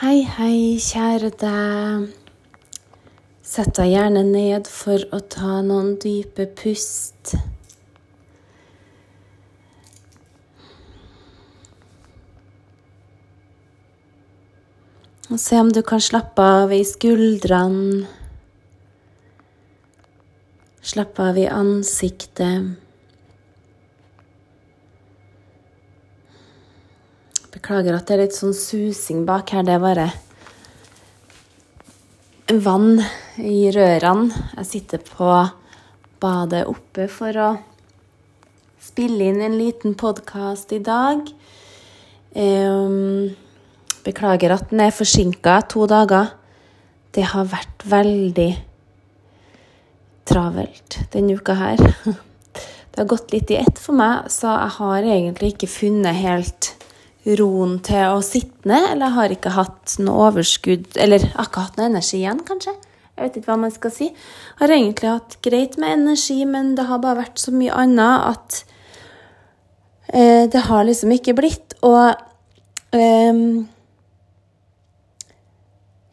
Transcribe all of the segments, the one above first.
Hei, hei, kjære deg. Sett deg gjerne ned for å ta noen dype pust. Og se om du kan slappe av i skuldrene. Slappe av i ansiktet. Beklager at det er litt sånn susing bak her. Det er bare vann i rørene. Jeg sitter på badet oppe for å spille inn en liten podkast i dag. Beklager at den er forsinka to dager. Det har vært veldig travelt denne uka her. Det har gått litt i ett for meg, så jeg har egentlig ikke funnet helt roen til å sitte ned, eller har ikke hatt noe overskudd Eller har ikke hatt noe energi igjen, kanskje. Jeg vet ikke hva man skal si. Har egentlig hatt greit med energi, men det har bare vært så mye annet at eh, det har liksom ikke blitt. Og eh,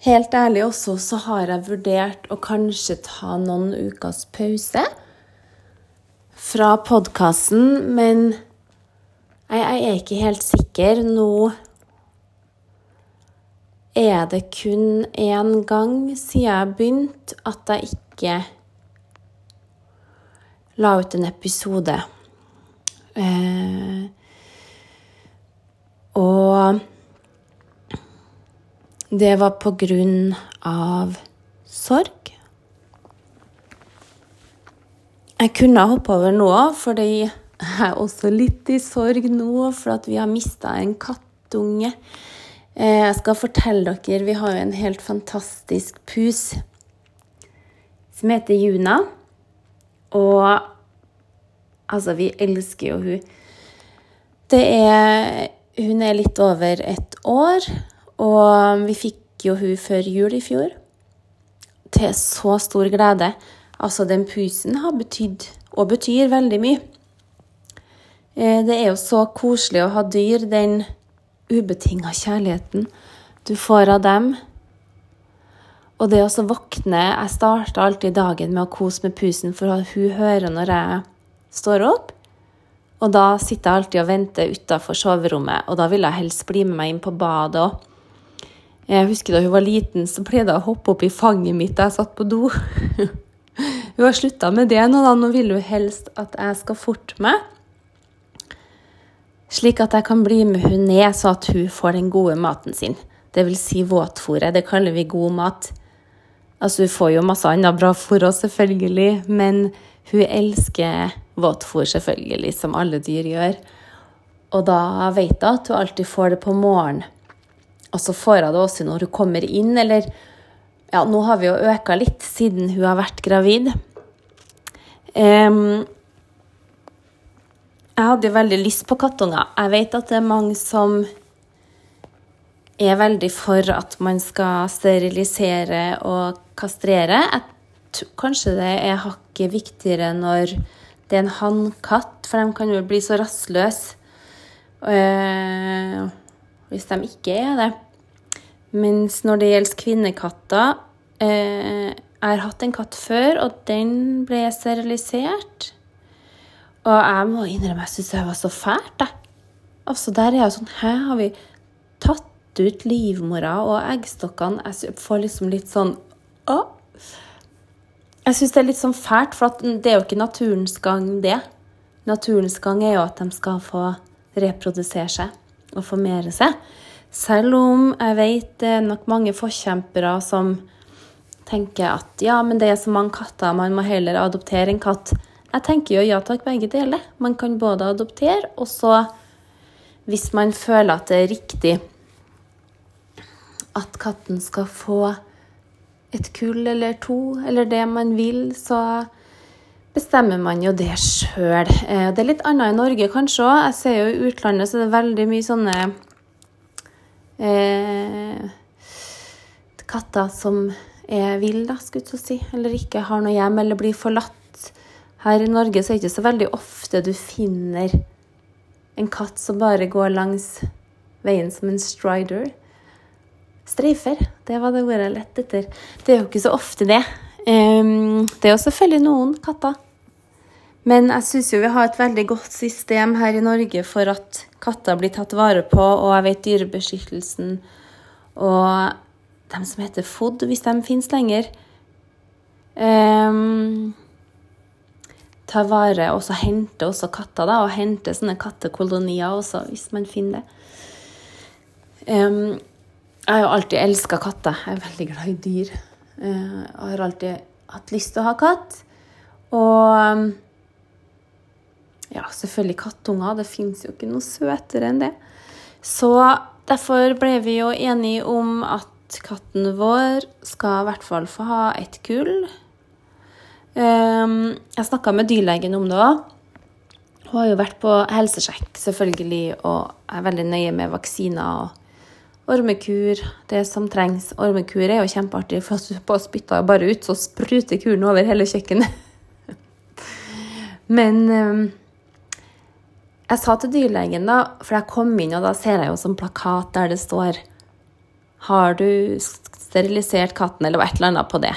helt ærlig også så har jeg vurdert å kanskje ta noen ukers pause fra podkasten, men jeg, jeg er ikke helt sikker. Nå er det kun én gang siden jeg begynte at jeg ikke la ut en episode. Eh, og det var på grunn av sorg. Jeg kunne hoppe over noe, fordi jeg er også litt i sorg nå for at vi har mista en kattunge. Eh, jeg skal fortelle dere Vi har jo en helt fantastisk pus som heter Juna. Og altså, vi elsker jo hun. Det er Hun er litt over et år, og vi fikk jo hun før jul i fjor. Til så stor glede. Altså, den pusen har betydd, og betyr, veldig mye. Eh, det er jo så koselig å ha dyr, den ubetinga kjærligheten du får av dem. Og det å våkne Jeg starter alltid dagen med å kose med pusen, for hun hører når jeg står opp. Og da sitter jeg alltid og venter utafor soverommet, og da vil jeg helst bli med meg inn på badet òg. Jeg husker da hun var liten, så pleide hun å hoppe opp i fanget mitt da jeg satt på do. hun har slutta med det nå, da. Nå vil hun helst at jeg skal forte meg slik at jeg kan bli med hun ned, så at hun får den gode maten sin. Det vil si våtfôret. Det kaller vi god mat. Altså, hun får jo masse annet bra fôr òg, selvfølgelig, men hun elsker våtfôr, selvfølgelig, som alle dyr gjør. Og da vet hun at hun alltid får det på morgenen. Og så får hun det også når hun kommer inn, eller Ja, nå har vi jo øka litt siden hun har vært gravid. Um, jeg hadde jo veldig lyst på kattunger. Jeg vet at det er mange som er veldig for at man skal sterilisere og kastrere. Kanskje det er hakket viktigere når det er en hannkatt, for de kan jo bli så rastløse øh, hvis de ikke er det. Mens når det gjelder kvinnekatter øh, Jeg har hatt en katt før, og den ble sterilisert. Og jeg må innrømme jeg syns det var så fælt, jeg. Altså, der er jeg sånn Hæ, har vi tatt ut livmora og eggstokkene? Jeg får liksom litt sånn Å. Jeg syns det er litt sånn fælt, for det er jo ikke naturens gang, det. Naturens gang er jo at de skal få reprodusere seg og formere seg. Selv om jeg vet det er nok mange forkjempere som tenker at ja, men det er så mange katter, man må heller adoptere en katt. Jeg tenker jo ja takk, begge deler. Man kan både adoptere, og så, hvis man føler at det er riktig at katten skal få et kull eller to, eller det man vil, så bestemmer man jo det sjøl. Eh, det er litt annet i Norge kanskje òg. Jeg ser jo i utlandet så det er veldig mye sånne eh, katter som er ville, skulle jeg si, eller ikke har noe hjem, eller blir forlatt her i Norge så er det ikke så veldig ofte du finner en katt som bare går langs veien som en strider. streifer. Det var det ordet jeg lette etter. Det er jo ikke så ofte det. Um, det er jo selvfølgelig noen katter. Men jeg syns jo vi har et veldig godt system her i Norge for at katter blir tatt vare på, og jeg vet Dyrebeskyttelsen og dem som heter FOD, hvis de finnes lenger, um, tar vare og så henter også katter, da, og henter sånne kattekolonier også, hvis man finner det. Um, jeg har jo alltid elska katter. Jeg er veldig glad i dyr. Uh, jeg har alltid hatt lyst til å ha katt. Og ja, selvfølgelig kattunger. Det fins jo ikke noe søtere enn det. Så derfor ble vi jo enige om at katten vår skal i hvert fall få ha et kull. Um, jeg snakka med dyrlegen om det òg. Hun har jo vært på helsesjekk, selvfølgelig, og er veldig nøye med vaksiner og Ormekur, det som trengs. Ormekur er jo kjempeartig, for at du bare spytter ut, så spruter kuren over hele kjøkkenet. Men um, jeg sa til dyrlegen, da, for jeg kom inn, og da ser jeg jo sånn plakat der det står Har du sterilisert katten, eller et eller annet på det?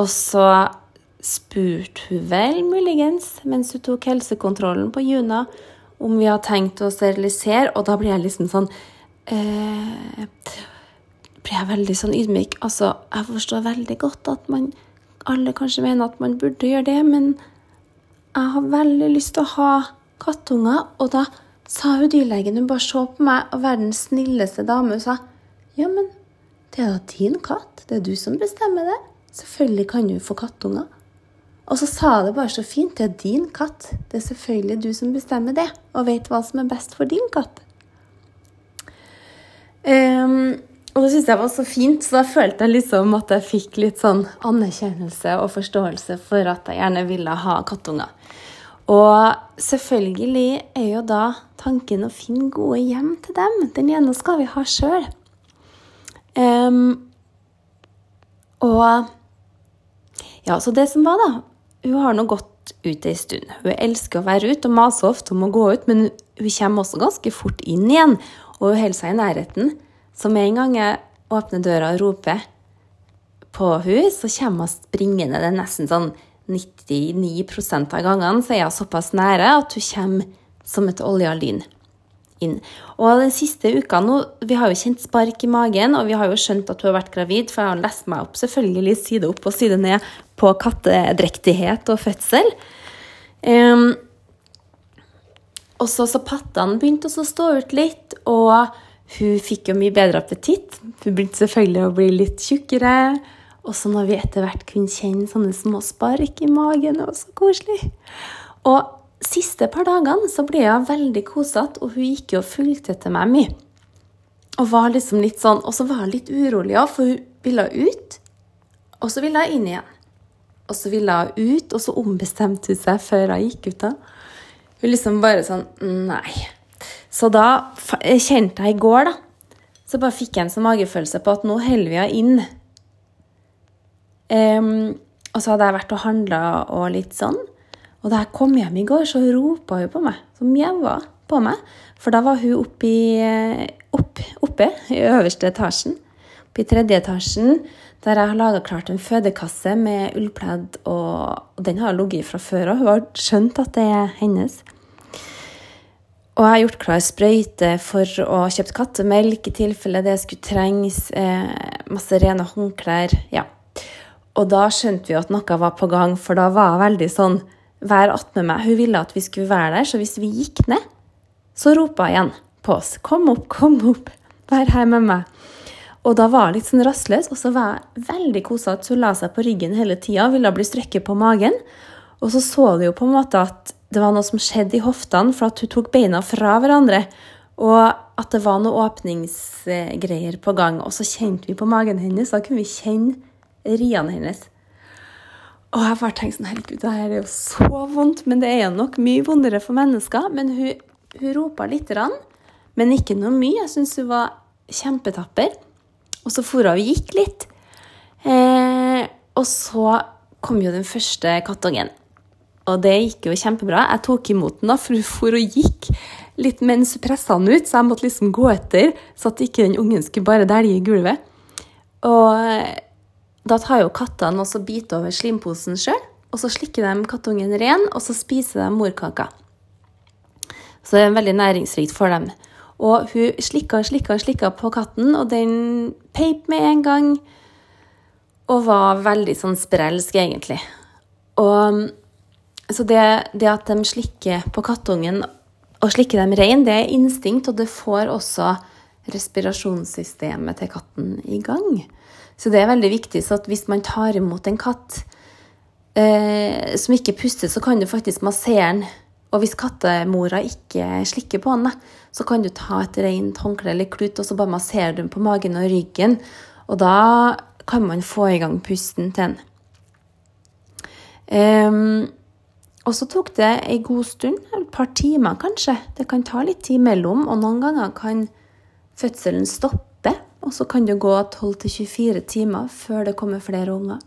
Og så spurte hun vel muligens, mens hun tok helsekontrollen på Juna, om vi har tenkt å sterilisere, og da blir jeg liksom sånn eh, blir jeg veldig sånn ydmyk. Altså, jeg forstår veldig godt at man alle kanskje mener at man burde gjøre det, men jeg har veldig lyst til å ha kattunger. Og da sa hun dyrlegen, hun bare så på meg, og verdens snilleste dame, hun sa ja, men det er da din katt. Det er du som bestemmer det. Selvfølgelig kan du få kattunger. Og så sa det bare så fint. Det er din katt. Det er selvfølgelig du som bestemmer det, og vet hva som er best for din katt. Um, og det syntes jeg var så fint, så da følte jeg liksom at jeg fikk litt sånn anerkjennelse og forståelse for at jeg gjerne ville ha kattunger. Og selvfølgelig er jo da tanken å finne gode hjem til dem. Den ene skal vi ha sjøl. Um, og ja, så det som var, da Hun har nå gått ut ei stund. Hun elsker å være ute og maser ofte om å gå ut, men hun kommer også ganske fort inn igjen og hun holder seg i nærheten. Så med en gang jeg åpner døra og roper på henne, så kommer hun springende. Det er nesten sånn 99% av gangene så er hun såpass nære at hun kommer som et olja inn. Og den siste uka nå, Vi har jo kjent spark i magen, og vi har jo skjønt at hun har vært gravid, for jeg har lest meg opp selvfølgelig side opp og side ned på kattedrektighet og fødsel. Um, og så, så pattene begynte å stå ut litt, og hun fikk jo mye bedre appetitt. Hun begynte selvfølgelig å bli litt tjukkere. Og så når vi etter hvert kunne kjenne sånne små spark i magen, det var så koselig. Og siste par dagene så ble hun veldig kosete, og hun gikk jo og fulgte etter meg mye. Og var liksom litt sånn, og så var hun litt urolig òg, for hun ville ut, og så ville hun inn igjen. Og så ville hun ut, og så ombestemte hun seg før hun gikk ut. da. Hun liksom bare sånn Nei. Så da kjente jeg i går, da Så bare fikk jeg en sånn magefølelse på at nå holder vi henne inn. Um, og så hadde jeg vært og handla og litt sånn. Og da jeg kom hjem i går, så ropa hun på meg. Så mjaua på meg. For da var hun oppe, i, opp, oppe i øverste etasjen. Oppe i tredje etasjen, der jeg har laga klart en fødekasse med ullpledd. Og, og den har ligget fra før av. Hun har skjønt at det er hennes. Og jeg har gjort klar sprøyte for å kjøpt kattemelk i tilfelle det skulle trenges. Eh, masse rene håndklær. Ja. Og da skjønte vi at noe var på gang, for da var jeg veldig sånn Vær attmed meg. Hun ville at vi skulle være der, så hvis vi gikk ned, så ropa hun igjen på oss. Kom opp, kom opp. Vær her med meg. Og da var hun litt sånn rastløs, og så var jeg veldig kosete. Hun la seg på ryggen hele tida, ville bli strøkket på magen. Og så så du jo på en måte at det var noe som skjedde i hoftene, for at hun tok beina fra hverandre. Og at det var noe åpningsgreier på gang. Og så kjente vi på magen hennes, da kunne vi kjenne riene hennes. Og jeg bare tenkte sånn Herregud, det her er jo så vondt. Men det er jo nok mye vondere for mennesker. Men hun, hun ropa lite grann. Men ikke noe mye. Jeg syns hun var kjempetapper. Og så for hun og gikk litt. Eh, og så kom jo den første kattungen. Og det gikk jo kjempebra. Jeg tok imot den, da, for hun for og gikk litt mens hun pressa den ut, så jeg måtte liksom gå etter, så at ikke den ungen skulle bare dælje i gulvet. Og da tar jo kattene og biter over slimposen sjøl, og så slikker de kattungen ren, og så spiser de morkaka. Så det er veldig næringsrikt for dem. Og hun slikka og slikka og slikka på katten, og den peip med en gang. Og var veldig sånn sprelsk, egentlig. Og så det, det, at de slikker på kattungen og slikker dem rein, det er instinkt, og det får også respirasjonssystemet til katten i gang. Så det er veldig viktig. Så hvis man tar imot en katt eh, som ikke puster, så kan du faktisk massere den. Og hvis kattemora ikke slikker på den, så kan du ta et rent håndkle eller klut og så bare massere den på magen og ryggen. Og da kan man få i gang pusten til den. Um, og så tok det ei god stund, et par timer kanskje. Det kan ta litt tid mellom, og noen ganger kan fødselen stoppe. Og så kan det gå 12-24 timer før det kommer flere unger.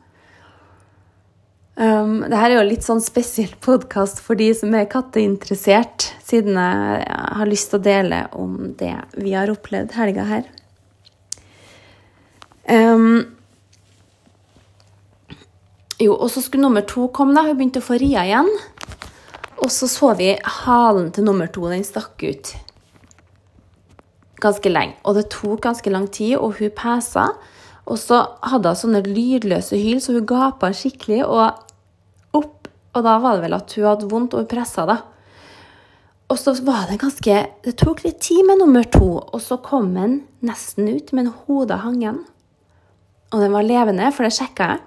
Um, Dette er jo litt sånn spesiell podkast for de som er katteinteressert, siden jeg har lyst til å dele om det vi har opplevd helga her. Um, jo, og så skulle nummer to komme, da. Hun begynte å få ria igjen. Og så så vi halen til nummer to. Den stakk ut ganske lenge. Og det tok ganske lang tid, og hun pesa. Og så hadde hun sånne lydløse hyl, så hun gapa skikkelig. og og da var det vel at hun hadde vondt, og hun pressa, da. Og så var det ganske Det tok litt tid med nummer to, og så kom den nesten ut, men hodet hang igjen. Og den var levende, for det sjekka jeg.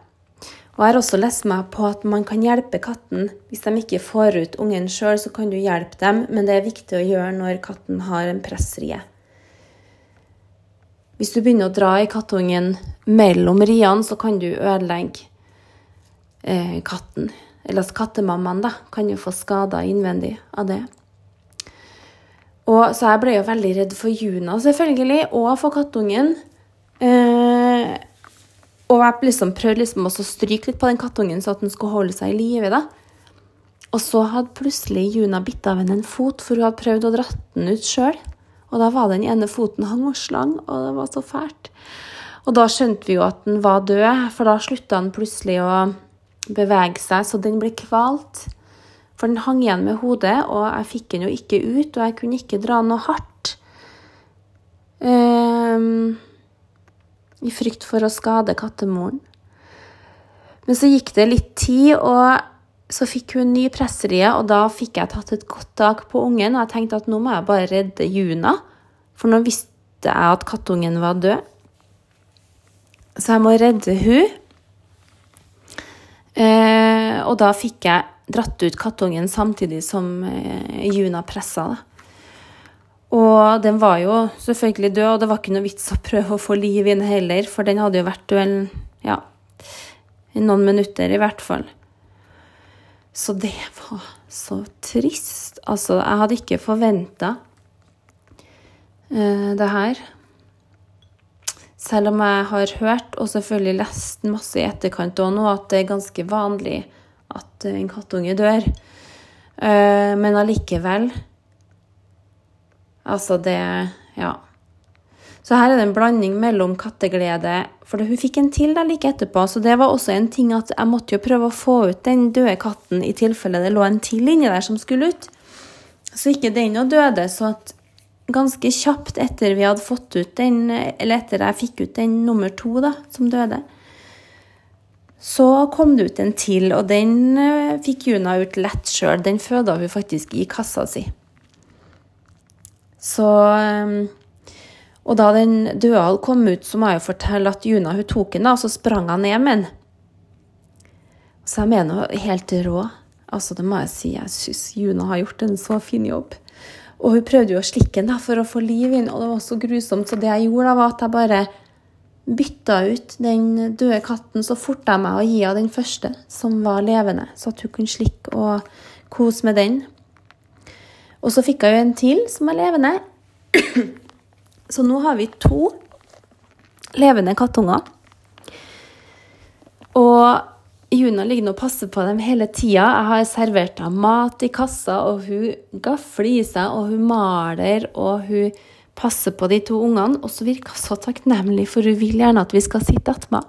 Og jeg har også lest meg på at man kan hjelpe katten. Hvis de ikke får ut ungen sjøl, så kan du hjelpe dem, men det er viktig å gjøre når katten har en pressrie. Hvis du begynner å dra i kattungen mellom riene, så kan du ødelegge eh, katten eller kattemammaen, da, kan jo få skader innvendig av det. Og, så jeg ble jo veldig redd for Juna, selvfølgelig, og for kattungen. Eh, og jeg liksom prøvde liksom å stryke litt på den kattungen, så at den skulle holde seg i live. Og så hadde plutselig Juna bitt av henne en fot, for hun hadde prøvd å dratt den ut sjøl. Og da var den ene foten hang og slang, og det var så fælt. Og da skjønte vi jo at den var død, for da slutta den plutselig å bevege seg, så den ble kvalt. For den hang igjen med hodet, og jeg fikk den jo ikke ut, og jeg kunne ikke dra noe hardt. Um, I frykt for å skade kattemoren. Men så gikk det litt tid, og så fikk hun ny presserie, og da fikk jeg tatt et godt tak på ungen. Og jeg tenkte at nå må jeg bare redde Juna, for nå visste jeg at kattungen var død. Så jeg må redde hun. Eh, og da fikk jeg dratt ut kattungen samtidig som eh, Juna pressa. Da. Og den var jo selvfølgelig død, og det var ikke noe vits å prøve å få liv i den heller, for den hadde jo vært død ja, i noen minutter i hvert fall. Så det var så trist. Altså, jeg hadde ikke forventa eh, det her. Selv om jeg har hørt, og selvfølgelig lest masse i etterkant òg nå, at det er ganske vanlig at en kattunge dør. Eh, men allikevel Altså, det Ja. Så her er det en blanding mellom katteglede For hun fikk en til da like etterpå, så det var også en ting at jeg måtte jo prøve å få ut den døde katten i tilfelle det lå en til inni der som skulle ut. Så ikke den òg døde, så at ganske kjapt etter vi hadde fått ut den, eller etter jeg fikk ut den nummer to da, som døde, så kom det ut en til, og den eh, fikk Juna ut lett sjøl. Den føda hun faktisk i kassa si. Så eh, Og da den døde kom ut, så må jeg jo fortelle at Juna hun tok den, og så sprang hun ned med den. Så jeg mener helt rå. Altså, det må jeg si. Jeg syns Juna har gjort en så fin jobb. Og hun prøvde jo å slikke den da, for å få liv inn, og det var så grusomt. Så det jeg gjorde, da, var at jeg bare bytta ut den døde katten. Så forta jeg meg å gi henne den første, som var levende, så at hun kunne slikke og kose med den. Og så fikk jeg jo en til som var levende. Så nå har vi to levende kattunger. Og Juna ligger nå og passer på dem hele tida. Jeg har servert henne mat i kassa, og hun gafler i seg, og hun maler, og hun passer på de to ungene. Og så virker hun så takknemlig, for hun vil gjerne at vi skal sitte attmed.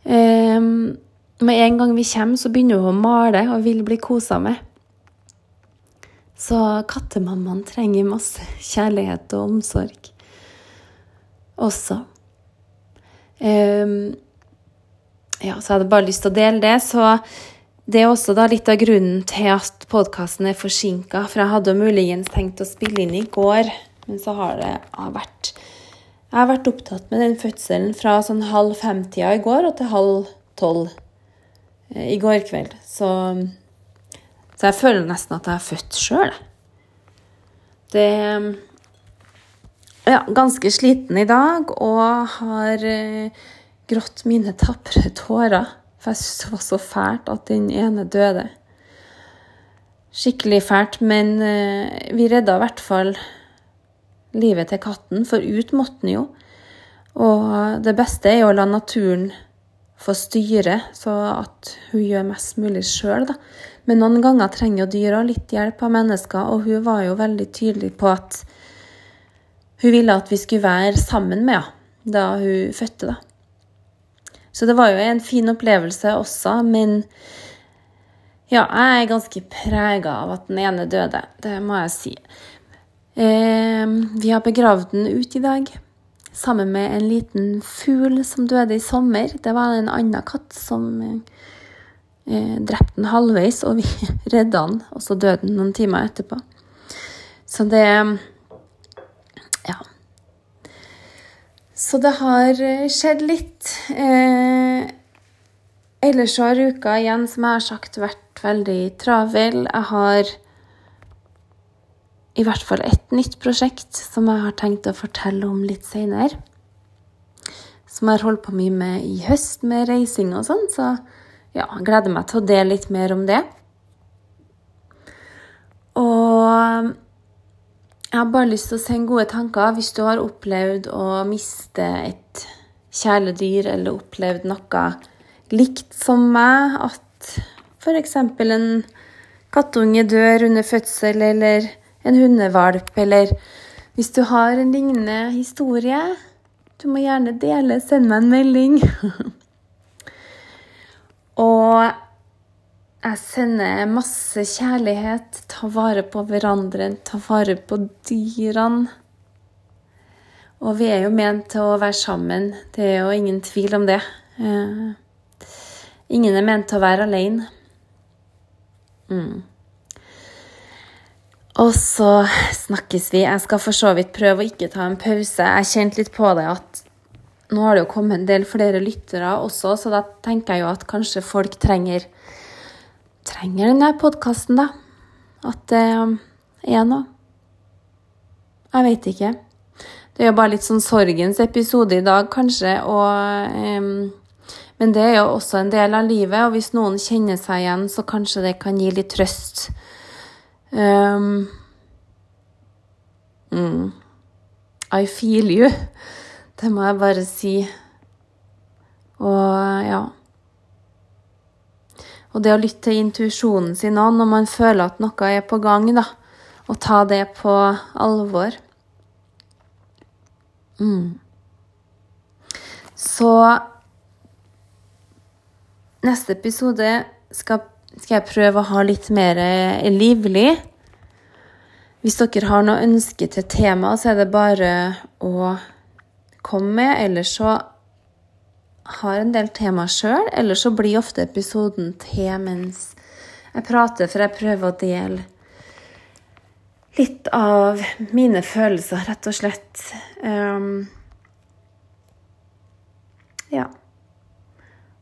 Um, med en gang vi kommer, så begynner hun å male og vil bli kosa med. Så kattemammaen trenger masse kjærlighet og omsorg også. Um, ja, så jeg hadde bare lyst til å dele det. Så det er også da litt av grunnen til at podkasten er forsinka. For jeg hadde muligens tenkt å spille inn i går, men så har det vært Jeg har vært opptatt med den fødselen fra sånn halv fem-tida i går og til halv tolv eh, i går kveld. Så, så jeg føler nesten at jeg er født sjøl. Det Ja, ganske sliten i dag og har eh, grått mine tapre tårer, for jeg syntes det var så fælt at den ene døde. Skikkelig fælt, men eh, vi redda i hvert fall livet til katten, for ut måtte den jo. Og det beste er jo å la naturen få styre, så at hun gjør mest mulig sjøl, da. Men noen ganger trenger jo dyra litt hjelp av mennesker, og hun var jo veldig tydelig på at hun ville at vi skulle være sammen med henne da hun fødte, da. Så det var jo en fin opplevelse også, men ja, jeg er ganske prega av at den ene døde. Det må jeg si. Eh, vi har begravd den ut i dag sammen med en liten fugl som døde i sommer. Det var en annen katt som eh, drepte den halvveis, og vi redda den, og så døde den noen timer etterpå. Så det Ja. Så det har eh, skjedd litt. Eh, ellers har uka igjen, som jeg har sagt, vært veldig travel. Jeg har i hvert fall et nytt prosjekt som jeg har tenkt å fortelle om litt seinere. Som jeg har holdt på mye med i høst, med reising og sånn. Så ja, jeg gleder meg til å dele litt mer om det. Og jeg har bare lyst til å sende gode tanker hvis du har opplevd å miste et kjæledyr, eller opplevd noe likt som meg, at f.eks. en kattunge dør under fødsel, eller en hundevalp, eller hvis du har en lignende historie, du må gjerne dele, send meg en melding. og jeg sender masse kjærlighet. Ta vare på hverandre, ta vare på dyrene. Og vi er jo ment til å være sammen. Det er jo ingen tvil om det. Eh, ingen er ment til å være alene. Mm. Og så snakkes vi. Jeg skal for så vidt prøve å ikke ta en pause. Jeg kjente litt på det at nå har det jo kommet en del flere lyttere også, så da tenker jeg jo at kanskje folk trenger trenger denne podkasten, da. At det er noe. Jeg vet ikke. Det er jo bare litt sånn sorgens episode i dag, kanskje, og um, Men det er jo også en del av livet, og hvis noen kjenner seg igjen, så kanskje det kan gi litt trøst. Um, mm, I feel you. Det må jeg bare si. Og ja. Og det å lytte til intuisjonen sin òg når man føler at noe er på gang, da. Og ta det på alvor. Mm. Så neste episode skal, skal, jeg prøve å ha litt mer livlig. Hvis dere har noe ønske til tema, så er det bare å komme med. Eller så har en del tema sjøl, eller så blir ofte episoden til mens jeg prater, for jeg prøver å dele litt av mine følelser, rett og slett. Um, ja.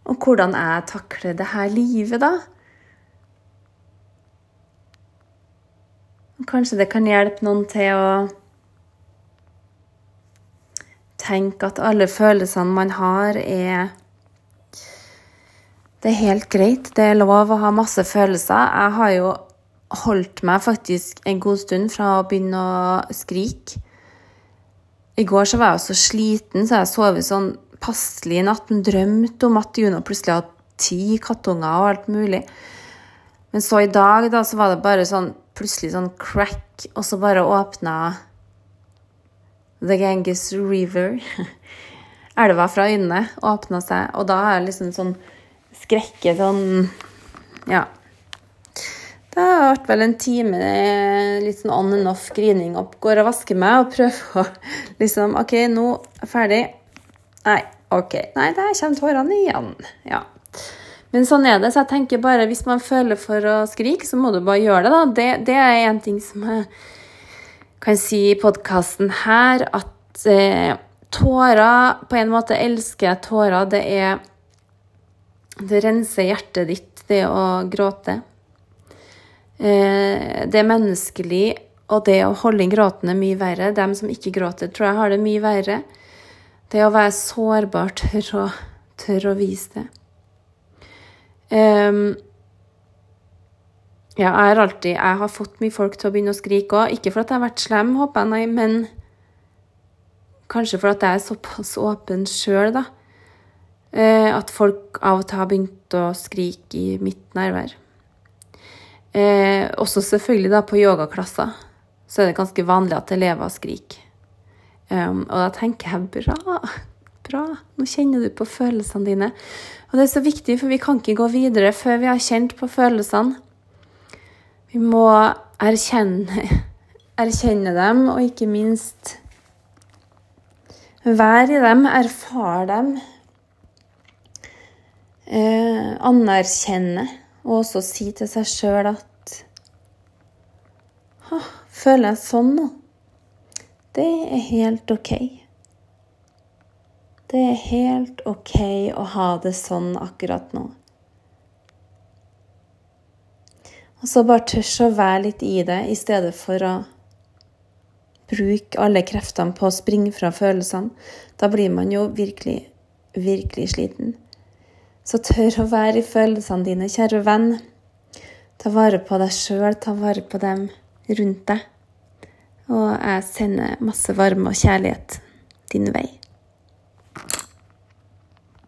Og hvordan jeg takler det her livet, da. Kanskje det kan hjelpe noen til å tenke at alle følelsene man har, er Det er helt greit. Det er lov å ha masse følelser. Jeg har jo holdt meg faktisk en god stund fra å begynne å skrike. I går så var jeg så sliten, så jeg sov sånn passelig i natt, men drømte om at Juno plutselig hadde ti kattunger og alt mulig. Men så i dag, da, så var det bare sånn plutselig sånn crack, og så bare åpna The Ganges River. Elva fra øynene åpna seg, og da er liksom sånn skrekke sånn Ja. Det har vært vel en time litt sånn on and off grining opp. Går og vasker meg og prøver å liksom OK, nå er jeg ferdig. Nei, OK. Nei, der kommer tårene igjen. Ja. Men sånn er det. Så jeg tenker bare hvis man føler for å skrike, så må du bare gjøre det, da. Det, det er en ting som jeg kan si i podkasten her, at eh, tårer På en måte elsker jeg tårer. Det er Det renser hjertet ditt, det å gråte. Eh, det er menneskelig, og det å holde inn gråten er mye verre. De som ikke gråter, tror jeg har det mye verre. Det å være sårbar, tør å, tør å vise det. Um, ja, jeg har alltid Jeg har fått mye folk til å begynne å skrike òg. Ikke for at jeg har vært slem, håper jeg, nei, men kanskje for at jeg er såpass åpen sjøl, da. Uh, at folk av og til har begynt å skrike i mitt nærvær. Eh, også selvfølgelig da på yogaklasser så er det ganske vanlig at elever skriker. Um, og da tenker jeg bra, bra, nå kjenner du på følelsene dine. Og det er så viktig, for vi kan ikke gå videre før vi har kjent på følelsene. Vi må erkjenne, erkjenne dem, og ikke minst være i dem, erfare dem. Eh, anerkjenne, og også si til seg sjøl at Føler jeg sånn nå? Det er helt OK. Det er helt OK å ha det sånn akkurat nå. Og så bare tørs å være litt i det, i stedet for å bruke alle kreftene på å springe fra følelsene. Da blir man jo virkelig, virkelig sliten. Så tør å være i følelsene dine, kjære venn. Ta vare på deg sjøl, ta vare på dem rundt deg. Og jeg sender masse varme og kjærlighet din vei.